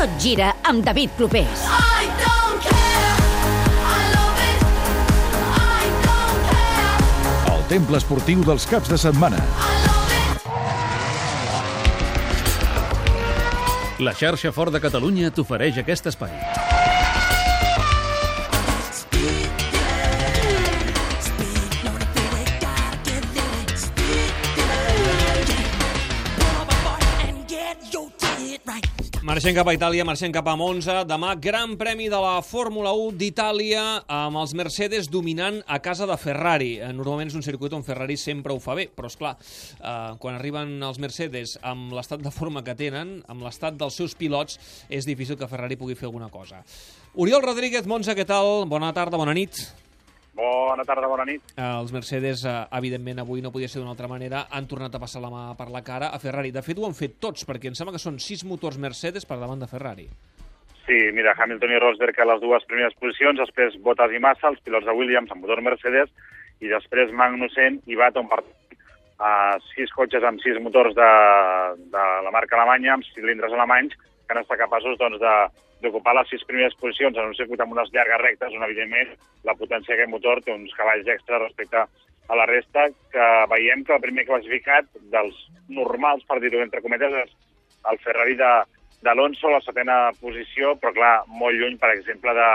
Tot gira amb David Clopés. I don't care. I love it. I don't care. El temple esportiu dels caps de setmana. La xarxa Fort de Catalunya t'ofereix aquest espai. Marxem cap a Itàlia, marxem cap a Monza. Demà, Gran Premi de la Fórmula 1 d'Itàlia amb els Mercedes dominant a casa de Ferrari. Eh, Normalment és un circuit on Ferrari sempre ho fa bé, però és clar, eh, quan arriben els Mercedes amb l'estat de forma que tenen, amb l'estat dels seus pilots, és difícil que Ferrari pugui fer alguna cosa. Oriol Rodríguez, Monza, què tal? Bona tarda, bona nit. Bona tarda, bona nit. Els Mercedes, eh, evidentment, avui no podia ser d'una altra manera, han tornat a passar la mà per la cara a Ferrari. De fet, ho han fet tots, perquè em sembla que són sis motors Mercedes per davant de Ferrari. Sí, mira, Hamilton i Rosberg a les dues primeres posicions, després Bottas i Massa, els pilots de Williams amb motor Mercedes, i després Magnussen i Baton per uh, sis cotxes amb sis motors de, de la marca alemanya, amb cilindres alemanys, que han estat capaços doncs, de d'ocupar les sis primeres posicions en un circuit amb unes llargues rectes, on evidentment la potència d'aquest motor té uns cavalls extra respecte a la resta, que veiem que el primer classificat dels normals, per dir-ho entre cometes, és el Ferrari de d'Alonso, la setena posició, però clar, molt lluny, per exemple, de,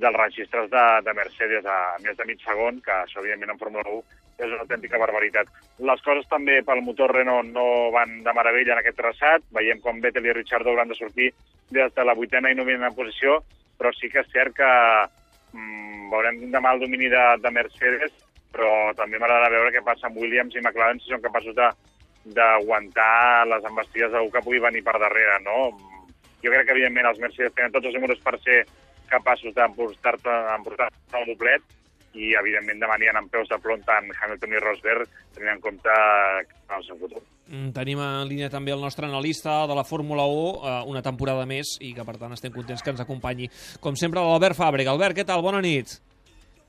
dels registres de, de Mercedes a més de mig segon, que això, evidentment, en Fórmula 1 és una autèntica barbaritat. Les coses també pel motor Renault no van de meravella en aquest traçat. Veiem com Vettel i Ricciardo hauran de sortir des de la vuitena i novena posició, però sí que és cert que mm, veurem demà el domini de, de Mercedes, però també m'agradarà veure què passa amb Williams i McLaren si són capaços d'aguantar les embestides d'algú que pugui venir per darrere, no? Jo crec que, evidentment, els Mercedes tenen tots els números per ser capaços d'emportar-te el doblet i, evidentment, demà aniran amb peus de plom tant Hamilton i Rosberg, tenint en compte el seu futur. Mm, Tenim en línia també el nostre analista de la Fórmula 1, eh, una temporada més, i que, per tant, estem contents que ens acompanyi, com sempre, l'Albert Fàbrega. Albert, què tal? Bona nit.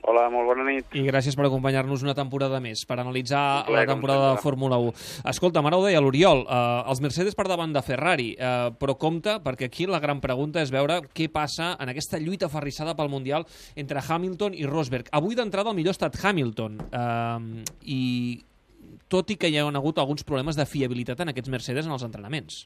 Hola, molt bona nit. I gràcies per acompanyar-nos una temporada més, per analitzar plaer, la temporada de. Fórmula 1. Escolta, ara ho deia l'Oriol, eh, els Mercedes per davant de Ferrari, eh, però compte, perquè aquí la gran pregunta és veure què passa en aquesta lluita ferrissada pel Mundial entre Hamilton i Rosberg. Avui d'entrada el millor ha estat Hamilton, eh, i tot i que hi ha hagut alguns problemes de fiabilitat en aquests Mercedes en els entrenaments.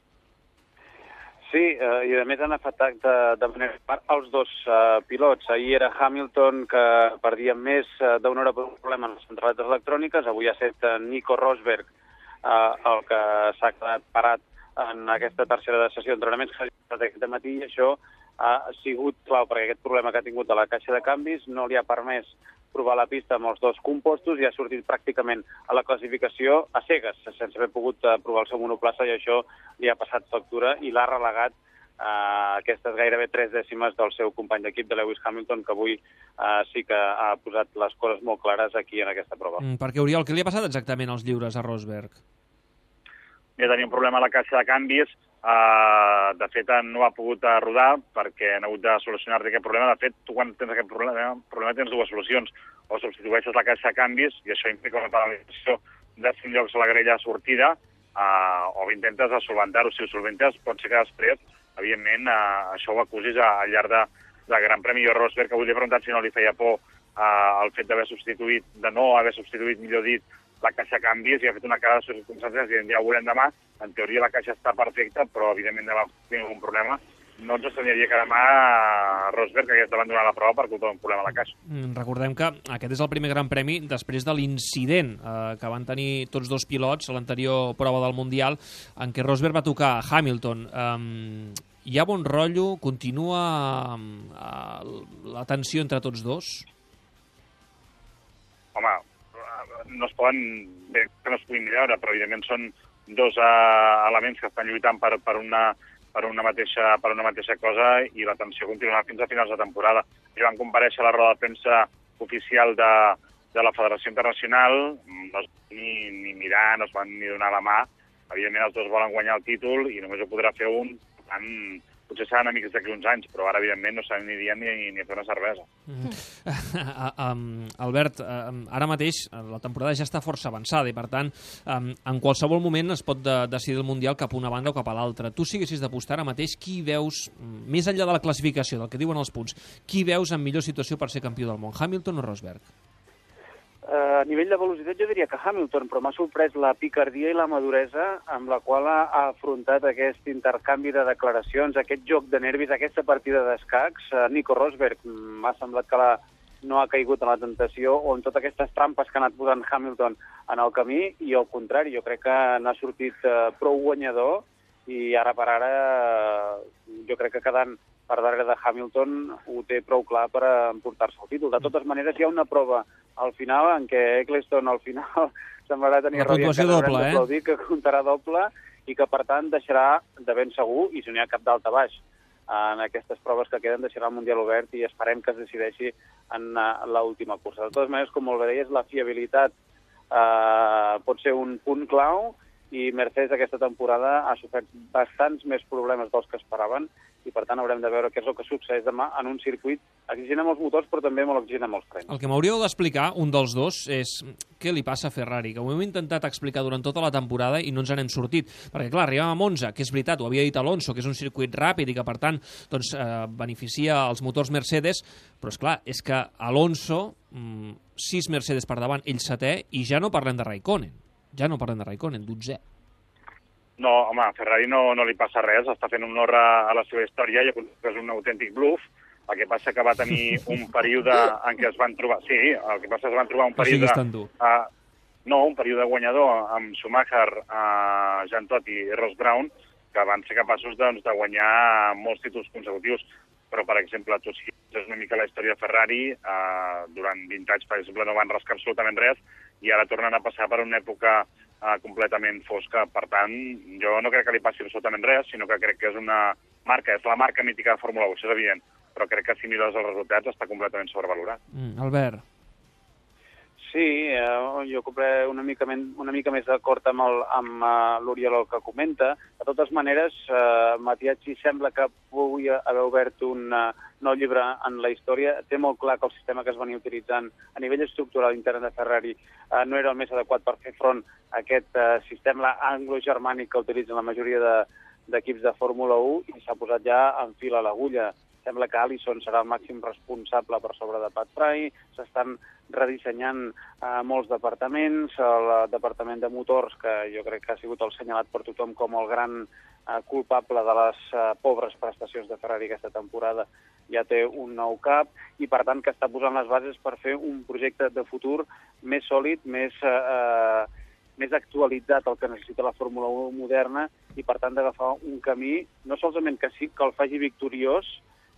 Sí, eh, i a més han afectat de, de manera part els dos eh, pilots. Ahir era Hamilton, que perdia més eh, d'una hora per un problema en les centraletes electròniques. Avui ha estat eh, Nico Rosberg eh, el que s'ha quedat parat en aquesta tercera sessió d'entrenaments que s'ha disputat aquest matí i això ha sigut clau perquè aquest problema que ha tingut a la caixa de canvis no li ha permès provar la pista amb els dos compostos i ha sortit pràcticament a la classificació a cegues, sense haver pogut eh, provar el seu monoplaça i això li ha passat factura i l'ha relegat a aquestes gairebé tres dècimes del seu company d'equip de Lewis Hamilton, que avui eh, sí que ha posat les coses molt clares aquí en aquesta prova. Mm, perquè, Oriol, què li ha passat exactament als lliures a Rosberg? ja tenia un problema a la caixa de canvis, uh, de fet no ha pogut eh, rodar perquè han hagut de solucionar aquest problema. De fet, tu quan tens aquest problema, problema tens dues solucions. O substitueixes la caixa de canvis, i això implica una penalització de 5 llocs a la grella sortida, uh, o intentes solventar-ho. Si ho solventes, pot ser que després, evidentment, uh, això ho acusis al llarg de, de Gran Premi. Jo Rosberg avui li he preguntat si no li feia por uh, el fet d'haver substituït, de no haver substituït, millor dit, la caixa de canvis i ha fet una cara de circumstàncies i ja ho veurem demà. En teoria la caixa està perfecta, però evidentment demà tinc un problema. No ens estranyaria que demà Rosberg hagués d'abandonar la prova per culpa d'un problema a la caixa. Mm, Recordem que aquest és el primer gran premi després de l'incident eh, que van tenir tots dos pilots a l'anterior prova del Mundial en què Rosberg va tocar Hamilton. Um, hi ha bon rotllo? Continua um, la tensió entre tots dos? No es poden, bé, que no es puguin veure, però evidentment són dos uh, elements que estan lluitant per, per, una, per, una mateixa, per una mateixa cosa i la tensió continuarà fins a finals de temporada. I van compareixer a la roda de premsa oficial de, de la Federació Internacional, no es van ni, ni mirar, no es van ni donar la mà. Evidentment els dos volen guanyar el títol i només ho podrà fer un. Per tant, potser seran amics d'aquí uns anys, però ara, evidentment, no s'aniríem ni, ni a fer una cervesa. um, Albert, um, ara mateix eh, la temporada ja està força avançada i, per tant, um, en qualsevol moment es pot de, decidir el Mundial cap a una banda o cap a l'altra. Tu siguessis d'apostar ara mateix, qui veus, mm, més enllà de la classificació, del que diuen els punts, qui veus en millor situació per ser campió del món, Hamilton o Rosberg? Eh, a nivell de velocitat jo diria que Hamilton, però m'ha sorprès la picardia i la maduresa amb la qual ha afrontat aquest intercanvi de declaracions, aquest joc de nervis, aquesta partida d'escacs. Uh, Nico Rosberg mm, m'ha semblat que la, no ha caigut en la tentació o en totes aquestes trampes que ha anat posant Hamilton en el camí i al contrari, jo crec que n'ha sortit uh, prou guanyador i ara per ara uh, jo crec que quedant per darrere de Hamilton ho té prou clar per eh, emportar-se el títol. De totes maneres, hi ha una prova al final en què Eccleston al final semblarà tenir La puntuació doble, eh? d'aplaudir, que comptarà doble i que, per tant, deixarà de ben segur, i si no hi ha cap d'alta baix, en aquestes proves que queden deixarà el Mundial obert i esperem que es decideixi en uh, l'última cursa. De totes maneres, com molt bé deies, la fiabilitat uh, pot ser un punt clau i Mercedes aquesta temporada ha sofert bastants més problemes dels que esperaven i per tant haurem de veure què és el que succeeix demà en un circuit exigent amb els motors però també molt exigent amb els frens. El que m'hauríeu d'explicar, un dels dos, és què li passa a Ferrari, que ho hem intentat explicar durant tota la temporada i no ens n'hem sortit. Perquè, clar, arribem a Monza, que és veritat, ho havia dit Alonso, que és un circuit ràpid i que, per tant, doncs, eh, beneficia els motors Mercedes, però, és clar, és que Alonso, mm, sis Mercedes per davant, ell setè, i ja no parlem de Raikkonen. Ja no parlem de Raikkonen, dotzè. No, home, a Ferrari no, no li passa res, està fent honor a, a la seva història i és un autèntic bluff. El que passa que va tenir un període en què es van trobar... Sí, el que passa és que es van trobar un No període... dur. Uh, no, un període guanyador amb Schumacher, uh, Jean Todt i Ross Brown, que van ser capaços doncs, de guanyar molts títols consecutius. Però, per exemple, tu si és una mica la història de Ferrari, uh, durant 20 anys, per exemple, no van rascar absolutament res, i ara tornen a passar per una època uh, completament fosca. Per tant, jo no crec que li passi absolutament res, sinó que crec que és una marca, és la marca mítica de Fórmula 1, això és evident, però crec que si mires els resultats està completament sobrevalorat. Mm, Albert. Sí, eh, jo compré una mica, men, una mica més d'acord amb, amb uh, l'Oriol el que comenta. De totes maneres, eh, Matiachi sembla que pugui haver obert un uh, nou llibre en la història. Té molt clar que el sistema que es venia utilitzant a nivell estructural intern de Ferrari eh, no era el més adequat per fer front a aquest eh, sistema anglo-germànic que utilitzen la majoria de, d'equips de Fórmula 1 i s'ha posat ja en fil a l'agulla. Sembla que Allison serà el màxim responsable per sobre de Pat Fry, s'estan redissenyant eh, molts departaments, el departament de motors, que jo crec que ha sigut el senyalat per tothom com el gran eh, culpable de les eh, pobres prestacions de Ferrari aquesta temporada, ja té un nou cap i, per tant, que està posant les bases per fer un projecte de futur més sòlid, més... Eh, més actualitzat el que necessita la Fórmula 1 moderna i, per tant, d'agafar un camí no solament que sí que el faci victoriós,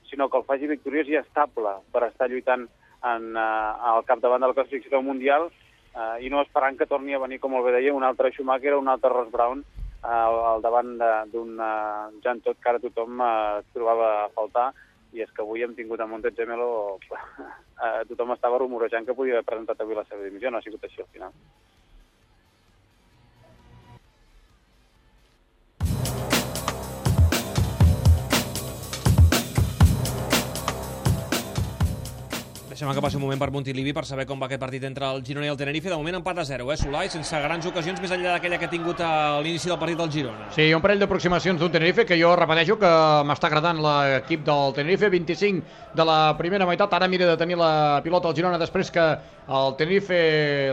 sinó que el faci victoriós i estable per estar lluitant en, uh, al capdavant de la classificació mundial uh, i no esperant que torni a venir, com el bé deia, un altre Schumacher o un altre Ross Brown uh, al davant d'un uh, Jan Tot que ara tothom uh, trobava a faltar i és que avui hem tingut a Montezemelo uh, tothom estava rumorejant que podia haver presentat avui la seva dimissió, no ha sigut així al final. Deixem que passi un moment per Montilivi per saber com va aquest partit entre el Girona i el Tenerife. De moment empat a 0, eh, Solà, i sense grans ocasions més enllà d'aquella que ha tingut a l'inici del partit del Girona. Sí, un parell d'aproximacions d'un Tenerife que jo repeteixo que m'està agradant l'equip del Tenerife, 25 de la primera meitat, ara mira de tenir la pilota al Girona després que el Tenerife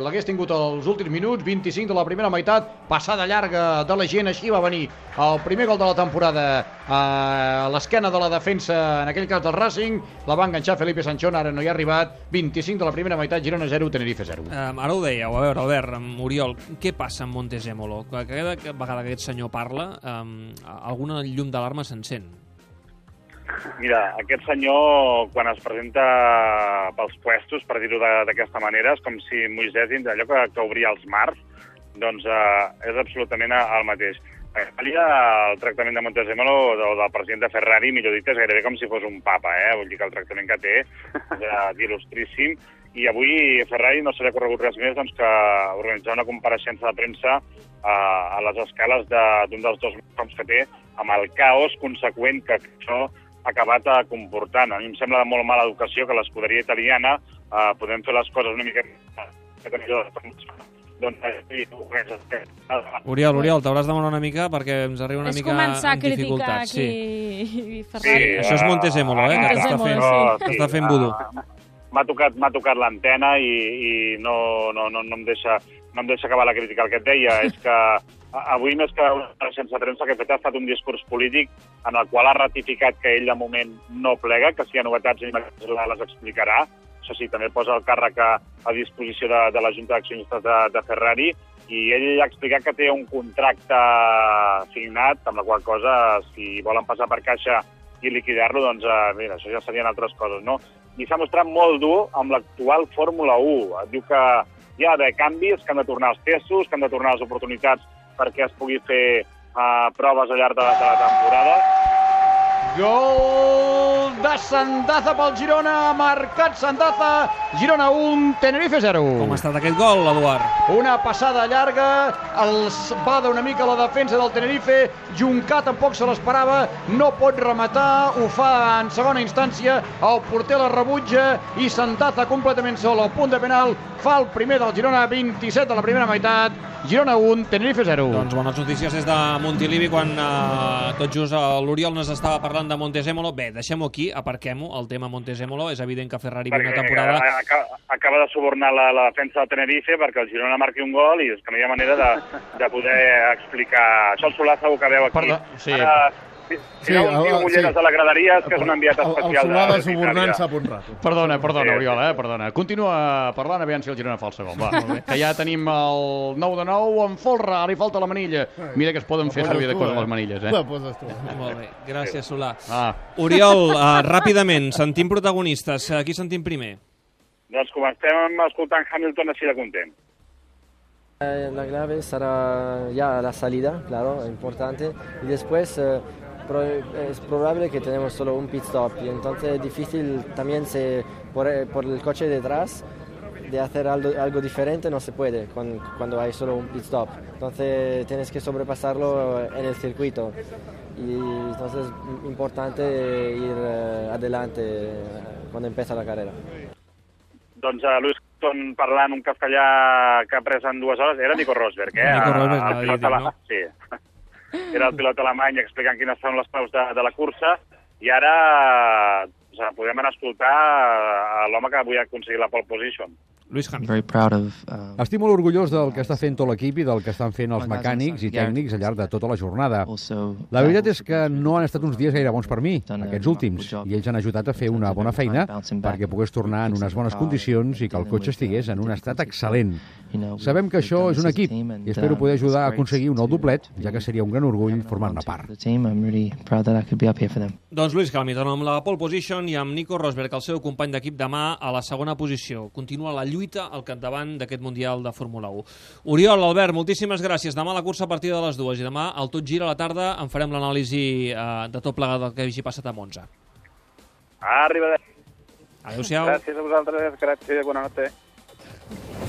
l'hagués tingut els últims minuts, 25 de la primera meitat, passada llarga de la gent, així va venir el primer gol de la temporada a l'esquena de la defensa, en aquell cas del Racing, la va enganxar Felipe Sanchón, ara no hi ha arribat, 25 de la primera meitat, Girona 0, Tenerife 0. Eh, ara ho dèieu, a veure, Albert, Oriol, què passa amb Montezemolo? Que Cada vegada que aquest senyor parla, eh, alguna llum d'alarma s'encén. Mira, aquest senyor, quan es presenta pels puestos, per dir-ho de- d'aquesta manera, és com si Moisès, dins allò que, que obria els mars, doncs eh, és absolutament el mateix. A Itàlia, el tractament de Montezemolo, del, del president de Ferrari, millor dit, és gairebé com si fos un papa, eh? Vull dir que el tractament que té és eh, il·lustríssim. I avui Ferrari no se li ha corregut res més doncs, que organitzar una compareixença de premsa eh, a les escales de- d'un dels dos coms que té, amb el caos conseqüent que això ha acabat eh, comportant. A mi em sembla de molt mala educació que l'escuderia italiana eh, podem fer les coses una mica millor. Doncs, eh, Oriol, Oriol, t'hauràs de demanar una mica perquè ens arriba una és mica començar a en criticar aquí Sí. Ferrari. Sí, Això és Montezemolo, eh, que t'està Montezemolo, fent, sí. t'està fent vudú. Ah, M'ha tocat, m'ha tocat l'antena i, i no, no, no, no, em deixa, no em deixa acabar la crítica. El que et deia és que a- avui, més que una sense premsa, que ha fet ha estat un discurs polític en el qual ha ratificat que ell de moment no plega, que si hi ha novetats ell les explicarà. Això sí, també posa el càrrec a, a disposició de, de la Junta d'Accionistes de, de Ferrari i ell ha explicat que té un contracte signat, amb la qual cosa, si volen passar per caixa i liquidar-lo, doncs, eh, mira, això ja serien altres coses, no? I s'ha mostrat molt dur amb l'actual Fórmula 1. Et diu que hi ha d'haver canvis, que han de tornar els testos, que han de tornar les oportunitats perquè es pugui fer eh, proves al llarg de, de la temporada. Gol de Sandaza pel Girona, ha marcat Sandaza, Girona 1, Tenerife 0. Com ha estat aquest gol, Eduard? Una passada llarga, els bada una mica la defensa del Tenerife, Juncà tampoc se l'esperava, no pot rematar, ho fa en segona instància, el porter la rebutja i Sandaza completament sol al punt de penal, fa el primer del Girona, 27 de la primera meitat, Girona 1, Tenerife 0. Doncs bones notícies des de Montilivi quan eh, tot just eh, l'Oriol ens estava parlant de Montezemolo. Bé, deixem-ho aquí, aparquem-ho, el tema Montezemolo. És evident que Ferrari viu una temporada... acaba, acaba de subornar la, la defensa del Tenerife perquè el Girona marqui un gol i és que no hi ha manera de, de poder explicar... Això el Solà segur que veu aquí. Perdó, sí. Ara, Sí, sí, un tio el- Ulleres sí. a la graderia és que és un enviat El, el especial Solà de de subornant sap un rato. Perdona, perdona, Sí, Oriol, eh? Perdona. Continua parlant, aviam si el Girona fa el segon. Va, que ja tenim el 9 de 9 en folre, ara li falta la manilla. Mira que es poden fer servir de coses les manilles, eh? La poses tu. Molt bé, gràcies, Solà. Ah, Oriol, uh, ràpidament, sentim protagonistes. Uh, qui sentim primer? Doncs comencem escoltant Hamilton així de content. Eh, La clave será ya la salida, claro, importante. Y después eh, es probable que tenemos solo un pit stop. Y entonces es difícil también se, por, eh, por el coche detrás de hacer algo, algo diferente no se puede cuando, cuando hay solo un pit stop. Entonces tienes que sobrepasarlo en el circuito. Y entonces es importante ir eh, adelante eh, cuando empieza la carrera. Doncs uh, Luis Hamilton parlant un castellà que ha pres en dues hores, era Nico Rosberg, eh? Nico Rosberg, el no, pilot dit, ale- no? Sí. Era el pilot alemany explicant quines són les claus de, de la cursa i ara o sigui, podem anar a escoltar a l'home que avui ha aconseguit la pole position. Luis Hamilton. very proud of um, Estic molt orgullós del que està fent tot l'equip i del que estan fent els mecànics i tècnics al llarg de tota la jornada. La veritat és que no han estat uns dies gaire bons per mi, aquests últims, i ells han ajudat a fer una bona feina perquè pogués tornar en unes bones condicions i que el cotxe estigués en un estat excel·lent. Sabem que això és un equip i espero poder ajudar a aconseguir un nou doblet, ja que seria un gran orgull formar-ne part. Doncs Luis Hamilton amb la pole position i amb Nico Rosberg, el seu company d'equip demà a la segona posició. Continua la lluita al capdavant d'aquest Mundial de Fórmula 1. Oriol, Albert, moltíssimes gràcies. Demà la cursa a partir de les dues i demà al Tot Gira a la tarda en farem l'anàlisi eh, de tot plegat del que hagi passat a Monza. Arriba. Adéu-siau. Gràcies a vosaltres, gràcies, bona nit.